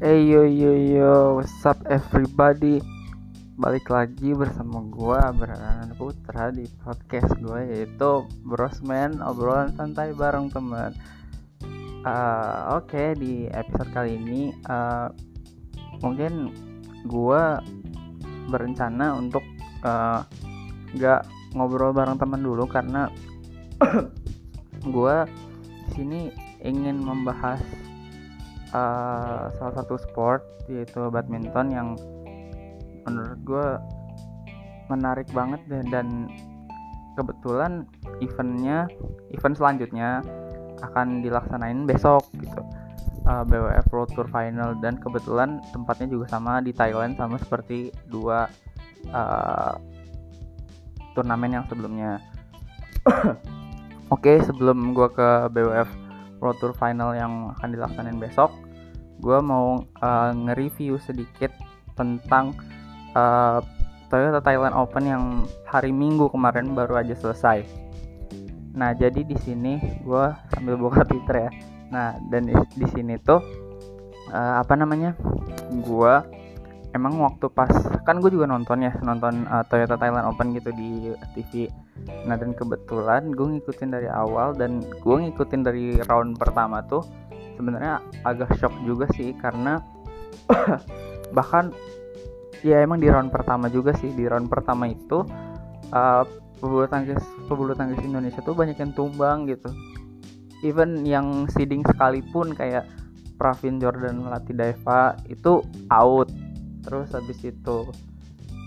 Hey yo yo yo, what's up everybody? Balik lagi bersama gue Berana Putra di podcast gue yaitu Brosman obrolan santai bareng teman. Uh, Oke okay, di episode kali ini uh, mungkin gue berencana untuk uh, nggak ngobrol bareng teman dulu karena gue sini ingin membahas uh, salah satu sport yaitu badminton yang menurut gue menarik banget dan, dan kebetulan eventnya event selanjutnya akan dilaksanain besok gitu. Uh, BWF World Tour Final dan kebetulan tempatnya juga sama di Thailand sama seperti dua uh, turnamen yang sebelumnya. Oke okay, sebelum gue ke BWF World Tour Final yang akan dilaksanain besok gue mau uh, nge-review sedikit tentang uh, Toyota Thailand Open yang hari Minggu kemarin baru aja selesai. Nah, jadi di sini gue sambil buka Twitter ya. Nah, dan di, di sini tuh uh, apa namanya? Gue emang waktu pas kan gue juga nonton ya nonton uh, Toyota Thailand Open gitu di TV. Nah, dan kebetulan gue ngikutin dari awal dan gue ngikutin dari round pertama tuh sebenarnya agak shock juga sih karena bahkan ya emang di round pertama juga sih di round pertama itu uh, pebulu tangkis pebulu tangkis Indonesia tuh banyak yang tumbang gitu even yang seeding sekalipun kayak Pravin Jordan melatih Daeva itu out terus habis itu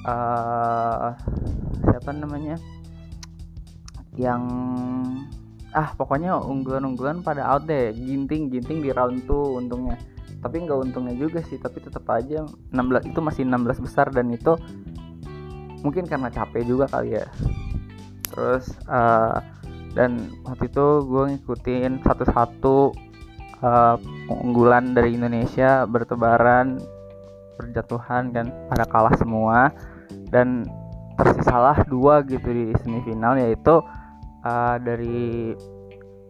uh, siapa namanya? Yang ah pokoknya unggulan-unggulan pada out deh. Ginting ginting di round 2 untungnya. Tapi nggak untungnya juga sih tapi tetap aja 16 itu masih 16 besar dan itu mungkin karena capek juga kali ya. Terus uh, dan waktu itu gue ngikutin satu-satu uh, unggulan dari Indonesia bertebaran berjatuhan kan pada kalah semua. Dan tersisalah dua gitu di semifinal yaitu uh, dari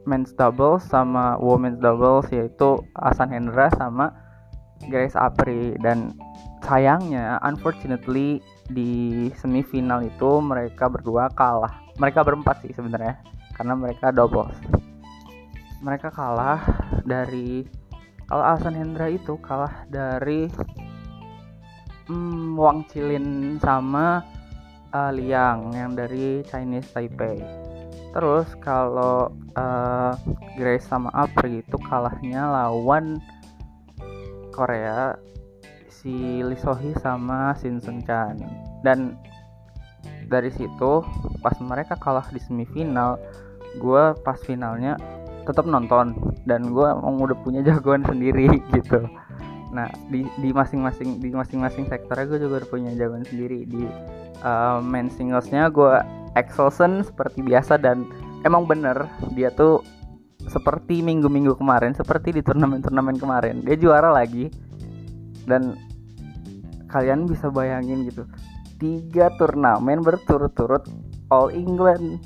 men's doubles sama women's doubles yaitu Asan Hendra sama Grace Apri. Dan sayangnya unfortunately di semifinal itu mereka berdua kalah. Mereka berempat sih sebenarnya karena mereka doubles. Mereka kalah dari kalau Asan Hendra itu kalah dari hmm, Wang Chilin sama uh, Liang yang dari Chinese Taipei. Terus kalau uh, Grace sama Apri itu kalahnya lawan Korea si Lee sama Shin Sun Chan dan dari situ pas mereka kalah di semifinal gue pas finalnya tetap nonton. Dan gue udah punya jagoan sendiri gitu nah di di masing-masing di masing-masing sektornya gue juga udah punya jagoan sendiri. Di uh, main singlesnya gue Excelsen seperti biasa dan emang bener dia tuh seperti minggu-minggu kemarin seperti di turnamen-turnamen kemarin. Dia juara lagi dan kalian bisa bayangin gitu tiga turnamen berturut-turut All England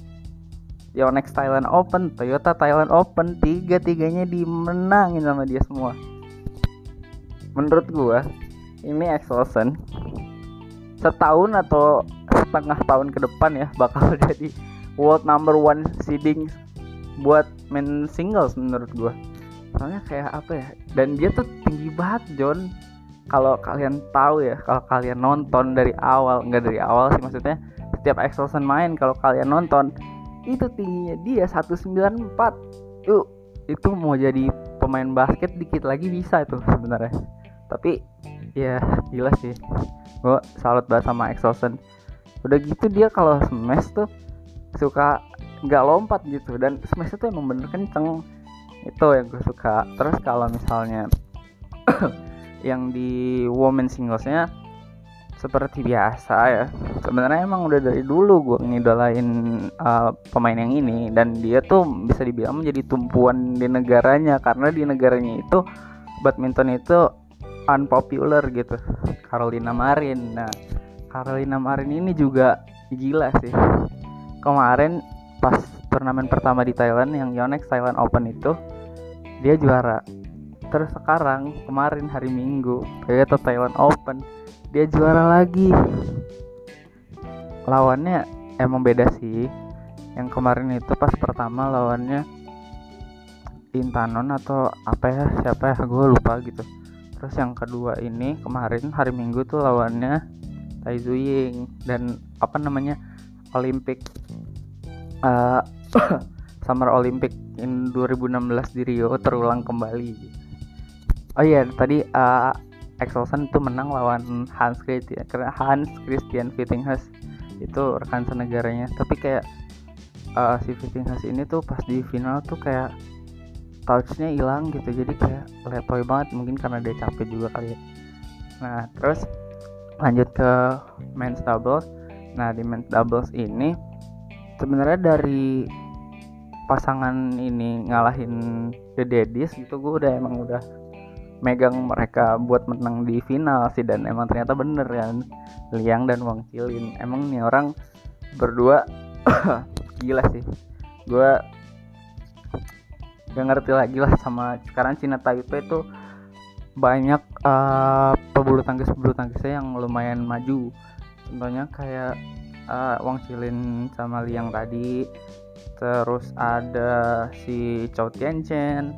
Yonex Thailand Open Toyota Thailand Open tiga-tiganya dimenangin sama dia semua menurut gua ini Excelsen. Setahun atau setengah tahun ke depan ya bakal jadi world number one seeding buat main singles menurut gue soalnya kayak apa ya dan dia tuh tinggi banget John. Kalau kalian tahu ya kalau kalian nonton dari awal enggak dari awal sih maksudnya setiap Excelsen main kalau kalian nonton itu tingginya dia 194 yuk itu mau jadi pemain basket dikit lagi bisa itu sebenarnya tapi ya gila sih. Gue salut banget sama Excelsen. Udah gitu dia kalau smash tuh suka nggak lompat gitu. Dan smash itu emang bener kenceng. Itu yang gue suka. Terus kalau misalnya yang di women singlesnya seperti biasa ya. Sebenarnya emang udah dari dulu gue ngidolain uh, pemain yang ini. Dan dia tuh bisa dibilang menjadi tumpuan di negaranya. Karena di negaranya itu badminton itu unpopular gitu. Carolina Marin. Nah Carolina Marin ini juga gila sih. Kemarin pas turnamen pertama di Thailand yang Yonex Thailand Open itu dia juara. Terus sekarang kemarin hari Minggu Toyota Thailand Open dia juara lagi. Lawannya emang beda sih. Yang kemarin itu pas pertama lawannya Intanon atau apa ya siapa ya? Gue lupa gitu terus yang kedua ini kemarin hari Minggu tuh lawannya Tai Zuying dan apa namanya Olympic uh, Summer Olympic in 2016 di Rio terulang kembali. Oh iya tadi uh, Excelsen itu menang lawan Hans Christian Hans Christian Fittinghas itu rekan senegaranya. Tapi kayak uh, si Fittinghas ini tuh pas di final tuh kayak touchnya hilang gitu jadi kayak letoy banget mungkin karena dia capek juga kali ya. Nah terus lanjut ke men's doubles. Nah di men's doubles ini sebenarnya dari pasangan ini ngalahin The Daddies gitu gue udah emang udah megang mereka buat menang di final sih dan emang ternyata bener kan Liang dan Wang Chilin. Emang nih orang berdua gila sih. Gue gak ngerti lagi lah sama sekarang Cina Taipei itu banyak uh, pebulu tangkis pebulu tangkisnya yang lumayan maju. Contohnya kayak uh, Wang Chilin sama Liang tadi. Terus ada si Chou Tianchen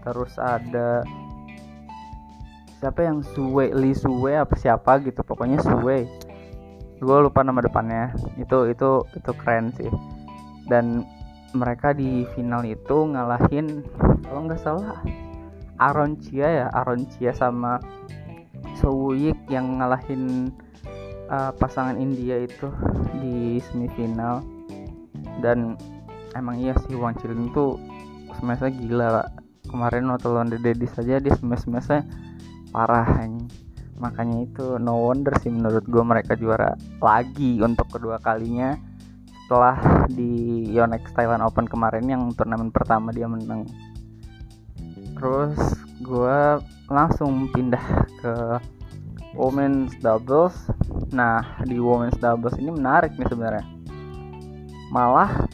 terus ada siapa yang Suwe Li Suwe apa siapa gitu. Pokoknya Suwe gue lupa nama depannya. Itu itu itu keren sih. Dan mereka di final itu ngalahin kalau nggak salah Aaron Chia ya Aaron Chia sama Sowuyik yang ngalahin uh, pasangan India itu di semifinal. Dan emang iya sih Wang Chilin tuh smashnya gila lah. kemarin waktu lawan Dedi saja dia smashnya parah makanya itu no wonder sih menurut gue mereka juara lagi untuk kedua kalinya setelah di Yonex Thailand Open kemarin yang turnamen pertama dia menang. Terus gue langsung pindah ke women's doubles. Nah di women's doubles ini menarik nih sebenarnya. Malah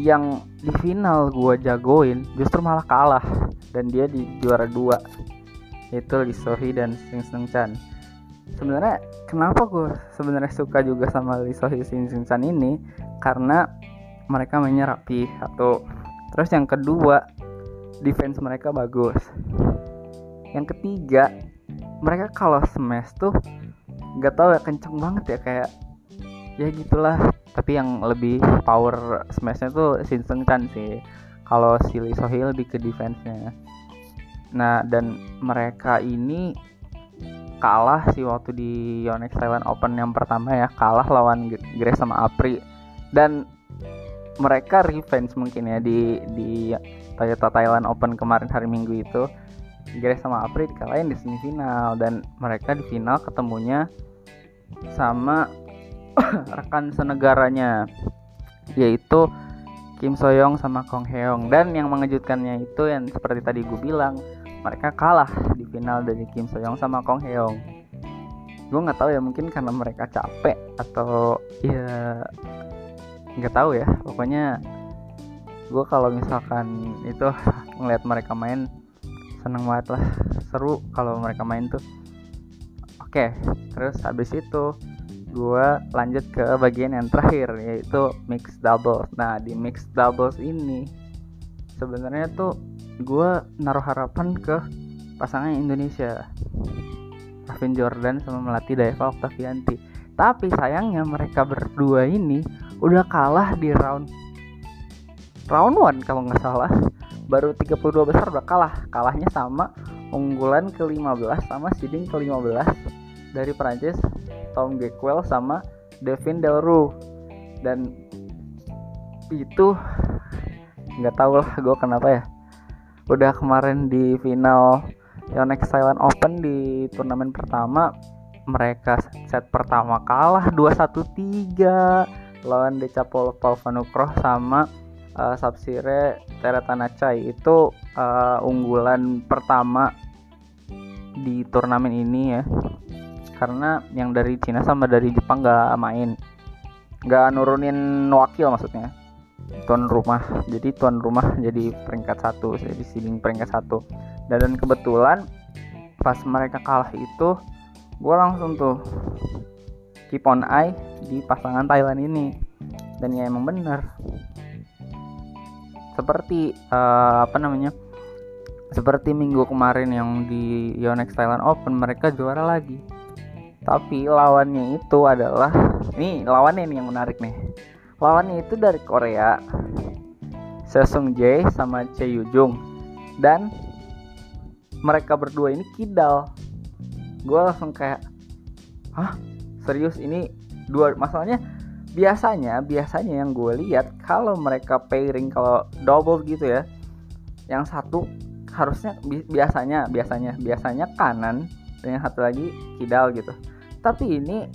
yang di final gue jagoin justru malah kalah dan dia di juara dua. Yaitu Lee Sohee dan Sing Sung Chan sebenarnya kenapa gue sebenarnya suka juga sama Sing Sung Chan ini? Karena mereka mainnya rapi atau terus yang kedua defense mereka bagus. Yang ketiga mereka kalau smash tuh nggak tahu ya kenceng banget ya kayak ya gitulah. Tapi yang lebih power smashnya tuh Shin Sung Chan sih. Kalau si Lee Sohee lebih ke defense-nya. Nah, dan mereka ini kalah sih waktu di Yonex Thailand Open yang pertama ya, kalah lawan Grace sama Apri. Dan mereka revenge mungkin ya di di Toyota Thailand Open kemarin hari Minggu itu. Grace sama Apri dikalahin di semifinal dan mereka di final ketemunya sama rekan senegaranya yaitu Kim Soyoung sama Kong Heong dan yang mengejutkannya itu yang seperti tadi gue bilang mereka kalah di final dari Kim Soyoung sama Kong Heong gue nggak tahu ya mungkin karena mereka capek atau ya nggak tahu ya. Pokoknya gue kalau misalkan itu ngeliat mereka main seneng banget lah. Seru kalau mereka main tuh. Oke terus habis itu gue lanjut ke bagian yang terakhir yaitu mix doubles. Nah di mix doubles ini sebenarnya tuh gue naruh harapan ke pasangan Indonesia. Kevin Jordan sama Melati Daeva Oktavianti. Tapi sayangnya mereka berdua ini udah kalah di round round one kalau nggak salah. Baru 32 besar udah kalah. Kalahnya sama unggulan ke-15 sama seeding ke-15 dari Prancis Tom Gekwell sama Devin Delru dan itu nggak tahu lah gue kenapa ya udah kemarin di final Yonex Thailand Open di turnamen pertama mereka set pertama kalah 2-1-3 lawan Decapol Palvanukroh sama uh, Sapsire Teretanachai itu uh, unggulan pertama di turnamen ini ya. Karena yang dari Cina sama dari Jepang nggak main. Nggak nurunin wakil maksudnya tuan rumah. Jadi tuan rumah jadi peringkat satu jadi seeding peringkat satu. Dan kebetulan pas mereka kalah itu gue langsung tuh keep on eye di pasangan Thailand ini. Dan ya emang bener. Seperti uh, apa namanya seperti minggu kemarin yang di Yonex Thailand Open mereka juara lagi. Tapi lawannya itu adalah ini lawannya ini yang menarik nih lawannya itu dari Korea Sesung Jae sama Che Jung dan mereka berdua ini kidal. Gue langsung kayak ah serius? Ini dua masalahnya biasanya biasanya yang gue lihat kalau mereka pairing kalau double gitu ya yang satu harusnya bi biasanya biasanya biasanya kanan dan yang satu lagi kidal gitu. Tapi ini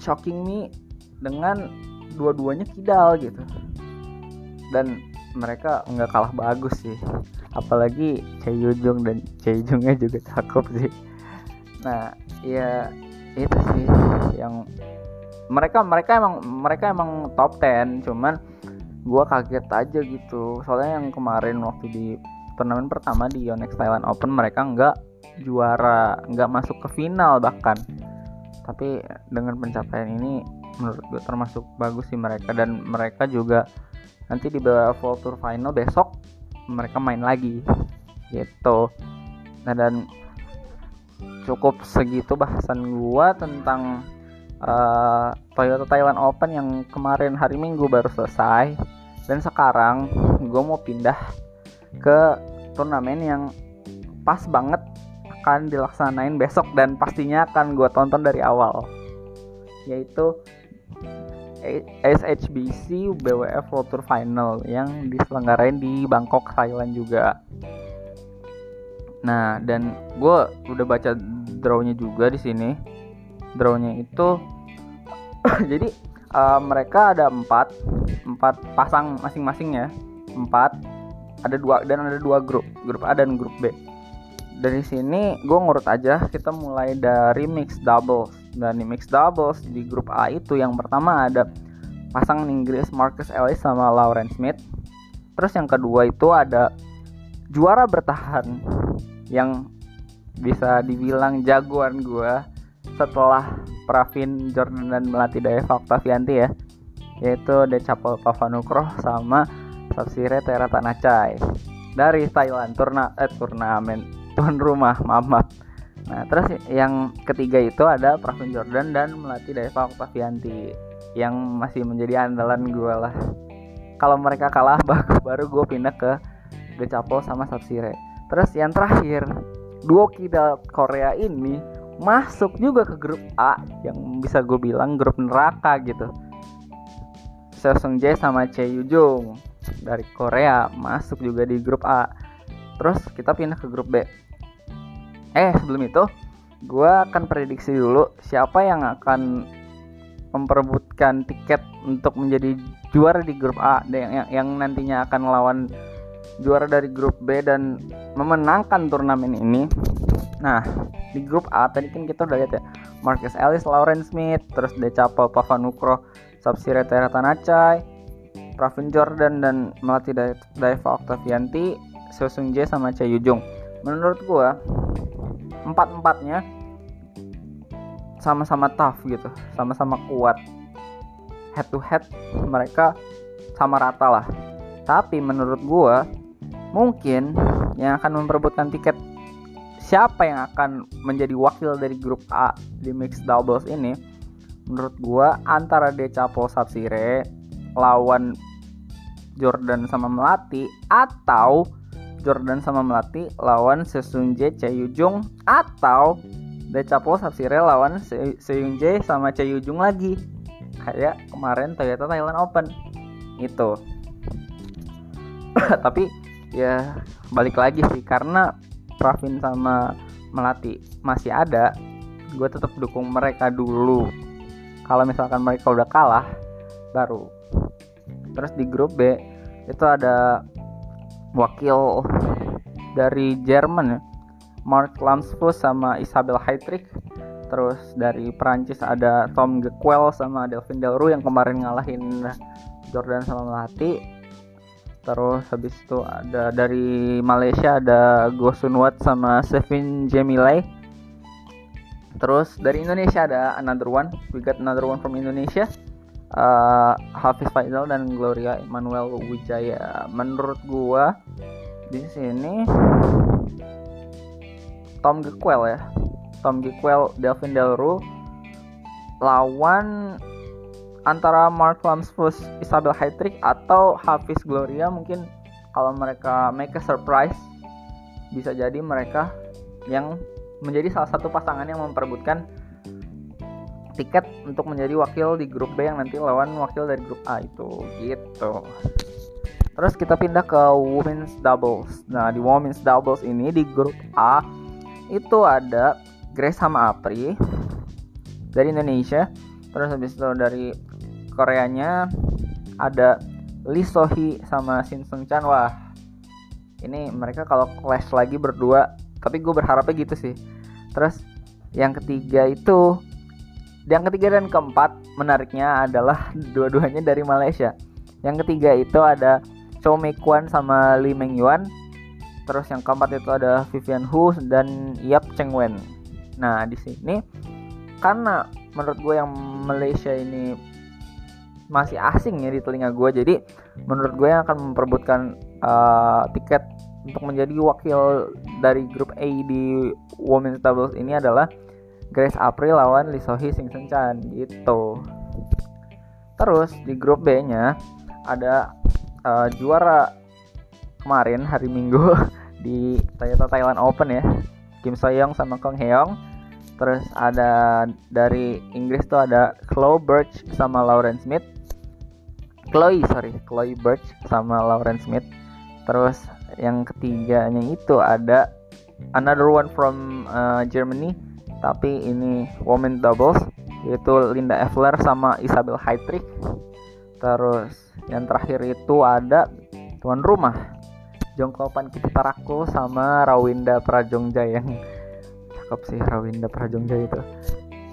shocking me dengan dua-duanya kidal gitu. Dan mereka nggak kalah bagus sih. Apalagi Choi Yujung dan Choi Jungnya juga cakep sih. Nah ya itu sih yang mereka mereka emang mereka emang top 10 cuman gua kaget aja gitu. Soalnya yang kemarin waktu di turnamen pertama di Yonex Thailand Open mereka nggak juara nggak masuk ke final bahkan. Tapi dengan pencapaian ini menurut gue termasuk bagus sih mereka. Dan mereka juga nanti di World Tour Final besok mereka main lagi. Gitu. Nah dan cukup segitu bahasan gua tentang uh, Toyota Thailand Open yang kemarin hari Minggu baru selesai. Dan sekarang gue mau pindah ke turnamen yang pas banget akan dilaksanain besok dan pastinya akan gue tonton dari awal. Yaitu SHBC BWF World Tour Final yang diselenggarain di Bangkok Thailand juga. Nah dan gue udah baca drawnya juga di sini. Drawnya itu jadi uh, mereka ada empat empat pasang masing-masing ya. Empat ada dua dan ada dua grup grup A dan grup B. Dari sini gue ngurut aja kita mulai dari mix doubles dan di mix doubles di grup A itu yang pertama ada pasangan Inggris Marcus Ellis sama Lauren Smith. Terus yang kedua itu ada juara bertahan yang bisa dibilang jagoan gue setelah Pravin Jordan dan Melati Daeva Oktavianti ya yaitu Decapol Pavanukroh sama Sapsire Tera Tanachai dari Thailand turna eh turnamen tuan rumah maaf, maaf nah terus yang ketiga itu ada Pravin Jordan dan Melati Daeva Oktavianti yang masih menjadi andalan gue lah. Kalau mereka kalah baru gue pindah ke Decapol sama Sapsire terus yang terakhir duo kidal Korea ini masuk juga ke grup A yang bisa gue bilang grup neraka gitu. Seo Jae sama Che Jung dari Korea masuk juga di grup A. Terus kita pindah ke grup B eh sebelum itu gue akan prediksi dulu siapa yang akan memperebutkan tiket untuk menjadi juara di grup A yang, yang, yang nantinya akan melawan juara dari grup B dan memenangkan turnamen ini nah di grup A tadi kan kita udah lihat ya Marcus Ellis, Lauren Smith, terus Decapel, Pavanukro, Sapsire Teratanacai, Pravin Jordan dan Melati Daiva Octavianti, Sung Jae sama Cha Yujung. Menurut gua empat-empatnya sama-sama tough gitu, sama-sama kuat. Head to head mereka sama rata lah. Tapi menurut gua mungkin yang akan memperebutkan tiket siapa yang akan menjadi wakil dari grup A di mixed doubles ini menurut gua antara Decapo Sapsire lawan Jordan sama Melati atau Jordan sama Melati lawan Sesunje Cheyujung atau Decapo Sapsire lawan Seunje sama Cheyujung lagi. Kayak kemarin Toyota Thailand Open. Itu tapi ya balik lagi sih. Karena Pravin sama Melati masih ada gue tetap dukung mereka dulu. Kalau misalkan mereka udah kalah baru. Terus di grup B itu ada wakil dari Jerman ya. Mark Lamsfus sama Isabel Heitrich terus dari Perancis ada Tom Gequel sama Delvin Delru yang kemarin ngalahin Jordan sama Melati. Terus habis itu ada dari Malaysia ada Gosun Wat sama Sevin Jemilai terus dari Indonesia ada another one. We got another one from Indonesia uh, Hafiz Faizal dan Gloria Emmanuel Wijaya. Menurut gua di sini Tom Gekwell ya. Tom Gekwell Delvin Delru lawan antara Mark Lamsfus Isabel Haytrick atau Hafiz Gloria mungkin kalau mereka make a surprise bisa jadi mereka yang menjadi salah satu pasangan yang memperebutkan tiket untuk menjadi wakil di grup B yang nanti lawan wakil dari grup A itu gitu. Terus kita pindah ke women's doubles. Nah, di women's doubles ini di grup A itu ada Grace sama Apri dari Indonesia. Terus habis itu dari Koreanya ada Lee Sohee sama Shin Seung Chan. Wah, ini mereka kalau clash lagi berdua. Tapi gue berharapnya gitu sih. Terus yang ketiga itu yang ketiga dan keempat menariknya adalah dua-duanya dari Malaysia. Yang ketiga itu ada Chow Mei Kwan sama Lee Meng Yuan Terus yang keempat itu ada Vivian Hu dan Yap Cheng Wen. Nah di sini karena menurut gue yang Malaysia ini masih asing ya di telinga gue, jadi menurut gue yang akan memperebutkan uh, tiket untuk menjadi wakil dari grup A di Women's Doubles ini adalah Grace April lawan Lee Sohee Sing Seng Chan gitu. Terus di grup B-nya ada uh, juara kemarin hari Minggu di Toyota Thailand Open ya. Kim Soyoung sama Kong Heong terus ada dari Inggris tuh ada Chloe Birch sama Lauren Smith. Chloe sorry Chloe Birch sama Lauren Smith. Terus yang ketiganya itu ada another one from uh, Germany tapi ini women doubles yaitu Linda Evler sama Isabel Haytrick terus yang terakhir itu ada tuan rumah Jongkopan Kitaraku sama Rawinda Prajongja yang cakep sih Rawinda Prajongja itu.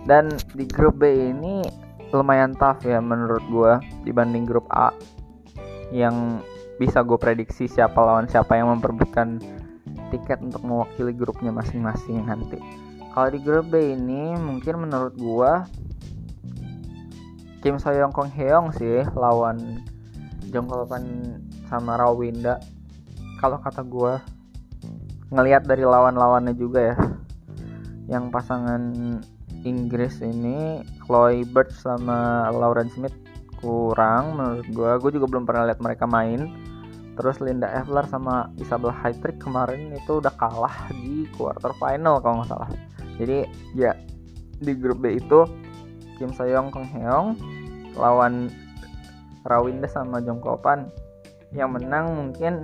Dan di grup B ini lumayan tough ya menurut gue dibanding grup A yang bisa gue prediksi siapa lawan siapa yang memperbutkan tiket untuk mewakili grupnya masing-masing nanti. Kalau di grup B ini mungkin menurut gue Kim Soyoung Kong Heong sih lawan Jongkopan sama Rawinda kalau kata gue ngelihat dari lawan-lawannya juga ya. Yang pasangan Inggris ini Chloe Birch sama Lauren Smith kurang menurut gue gue juga belum pernah lihat mereka main. Terus Linda Evler sama Isabel Haytrick kemarin itu udah kalah di quarter final kalau nggak salah jadi ya di grup B itu Kim Soyoung Kong Heong lawan Rawinda sama Jongkopan yang menang mungkin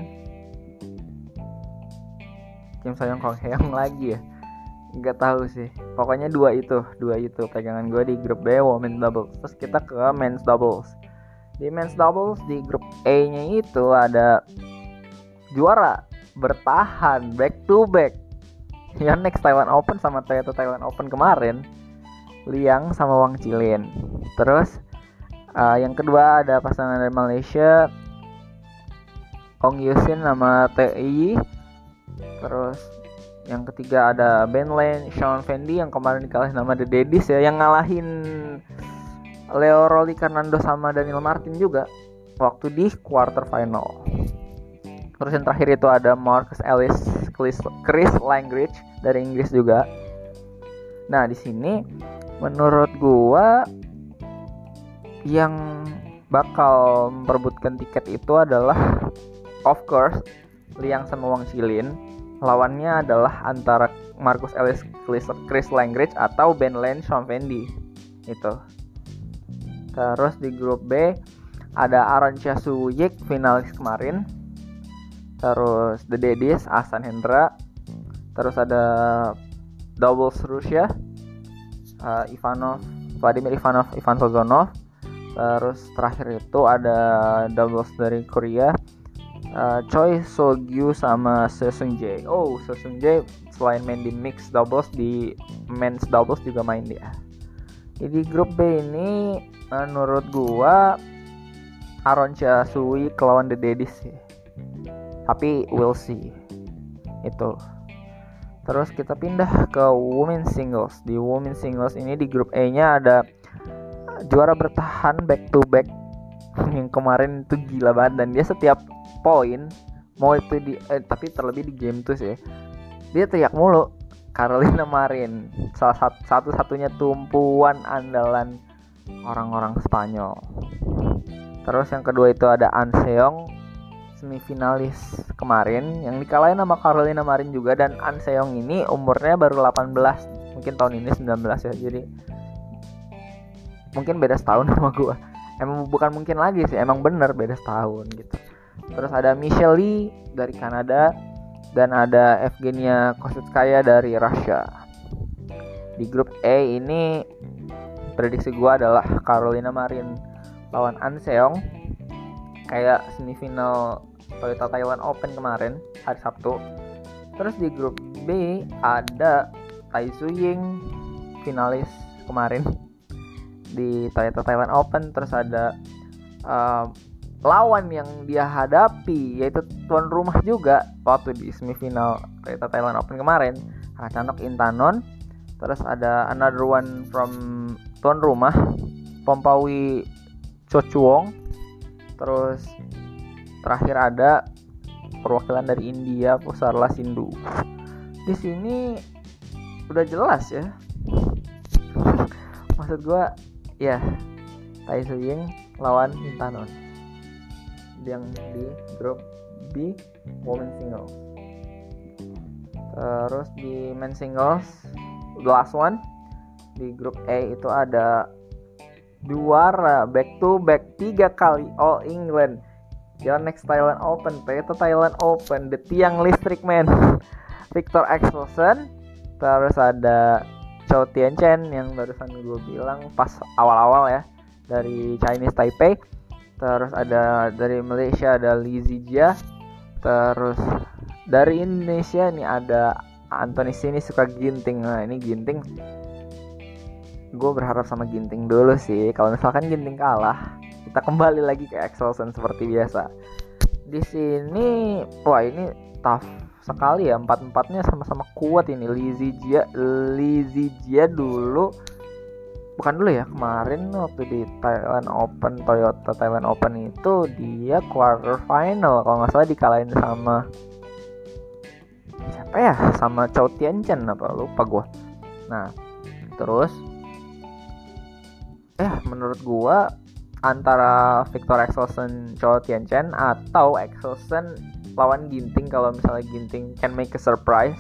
Kim Soyoung Kong Heong lagi ya. Nggak tahu sih. Pokoknya dua itu dua itu pegangan gue di grup B women doubles. Terus kita ke men's doubles. Di men's doubles di grup A nya itu ada juara bertahan back to back ya next Taiwan Open sama Toyota Taiwan Open kemarin. Liang sama Wang Chilin. Terus uh, yang kedua ada pasangan dari Malaysia Ong Yusin sama TI terus yang ketiga ada Ben Lane, Sean Fendi yang kemarin dikalahin sama The Daddies ya yang ngalahin Leo Rolly Fernando sama Daniel Martin juga waktu di quarter final. Terus yang terakhir itu ada Marcus Ellis, Chris, Chris Langridge dari Inggris juga. Nah di sini menurut gua yang bakal memperebutkan tiket itu adalah of course Liang sama Wang Chilin lawannya adalah antara Marcus Ellis Chris Langridge atau Ben Lane Sean Fendi itu terus di grup B ada Aaron Chasuyik finalis kemarin terus The Daddies Asan Hendra terus ada doubles Rusia uh, Ivanov Vladimir Ivanov Ivan Sozonov terus terakhir itu ada doubles dari Korea uh, Choi Sogyu sama Sesung Jae. Oh, Sesung Jae selain main di mix doubles di men's doubles juga main dia. Jadi grup B ini menurut gua Aaron Sui kelawan The Daddies sih. Tapi we'll see. Itu. Terus kita pindah ke women singles. Di women singles ini di grup A nya ada juara bertahan back to back yang kemarin itu gila banget. Dan dia setiap poin mau itu di eh, tapi terlebih di game tuh sih dia teriak mulu Carolina Marin salah satu satunya tumpuan andalan orang-orang Spanyol. Terus yang kedua itu ada Anseong semifinalis kemarin yang dikalahin sama Carolina Marin juga dan Anseong ini umurnya baru 18 mungkin tahun ini 19 ya jadi mungkin beda setahun sama gue emang bukan mungkin lagi sih emang bener beda setahun gitu. Terus ada Michelle Lee dari Kanada dan ada Evgenia Kositskaya dari Rusia di grup A ini prediksi gue adalah Carolina Marin lawan An Seong kayak semifinal Toyota Thailand Open kemarin hari Sabtu. Terus di grup B ada Tai Ying finalis kemarin di Toyota Thailand Open. Terus ada uh, lawan yang dia hadapi yaitu tuan rumah juga waktu di semifinal Toyota Thailand Open kemarin. Racanok Intanon. Terus ada another one from tuan rumah Pompawi Chochuong terus terakhir ada perwakilan dari India Pusarla Sindu di sini udah jelas ya. Maksud gue ya Tai Suying lawan Intanon yang di grup B women singles. Terus di men singles last one di grup A itu ada juara back to back tiga kali All England. Next Thailand Open Toyota Thailand Open The Tiang Listrik Man. Victor Axelsen terus ada Chou Tianchen yang barusan gue bilang pas awal-awal ya dari Chinese Taipei. Terus ada dari Malaysia ada Li Zijia. Terus dari Indonesia nih ada Anthony sini suka ginting. Nah ini ginting gue berharap sama ginting dulu sih. Kalau misalkan ginting kalah kita kembali lagi ke Excelsen seperti biasa. Di sini wah ini tough sekali ya. Empat empatnya sama-sama kuat ini. Lizzie Lizzie dulu. Bukan dulu ya kemarin waktu di Thailand Open Toyota Thailand Open itu dia quarter final kalau nggak salah dikalahin sama siapa ya? Sama Chow Tian Chen apa? Lupa gue nah terus eh menurut gue antara Victor Exelsen Chow Tian Chen atau Exelsen lawan Ginting kalau misalnya Ginting can make a surprise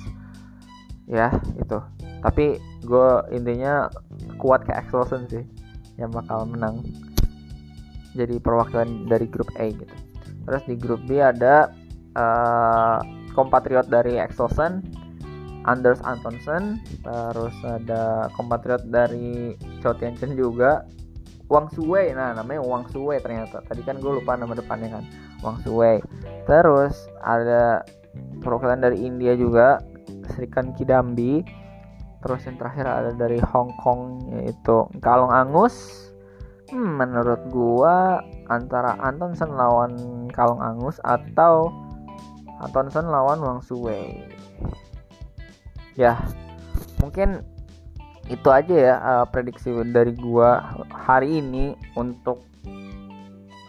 ya itu. Tapi gue intinya kuat ke Excelsen sih yang bakal menang. Jadi perwakilan dari grup A gitu. Terus di grup B ada uh, kompatriot dari Excelsen Anders Antonsen terus ada kompatriot dari Chow Tianchen juga. Wang Suwei nah namanya Wang Suwei ternyata. Tadi kan gue lupa nama depannya kan. Wang Suwei. Terus ada perwakilan dari India juga Serikan Kidambi. Terus yang terakhir ada dari Hong Kong yaitu Kalong Angus. Hmm, menurut gua antara Antonsen lawan Kalong Angus atau Antonsen lawan Wang Suwei ya mungkin itu aja ya uh, prediksi dari gua hari ini untuk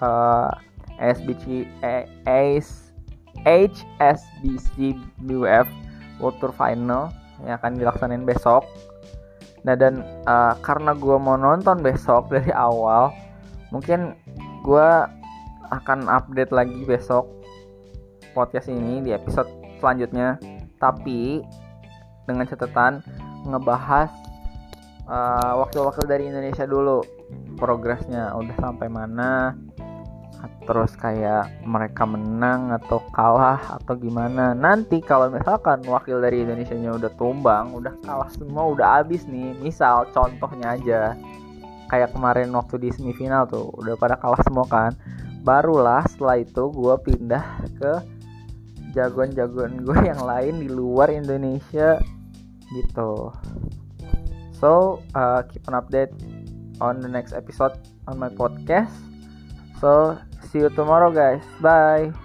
uh, SBC ACE HSBC BWF World Tour Final yang akan dilaksanain besok. Nah dan uh, karena gue mau nonton besok dari awal, mungkin gue akan update lagi besok podcast ini di episode selanjutnya. Tapi dengan catatan ngebahas uh, wakil-wakil dari Indonesia dulu. Progresnya udah sampai mana terus kayak mereka menang atau kalah atau gimana. Nanti kalau misalkan wakil dari Indonesia nya udah tumbang udah kalah semua udah habis nih misal contohnya aja kayak kemarin waktu di semifinal tuh udah pada kalah semua kan barulah setelah itu gue pindah ke jagoan-jagoan gue yang lain di luar Indonesia gitu. So uh, keep an update on the next episode on my podcast. So see you tomorrow guys. Bye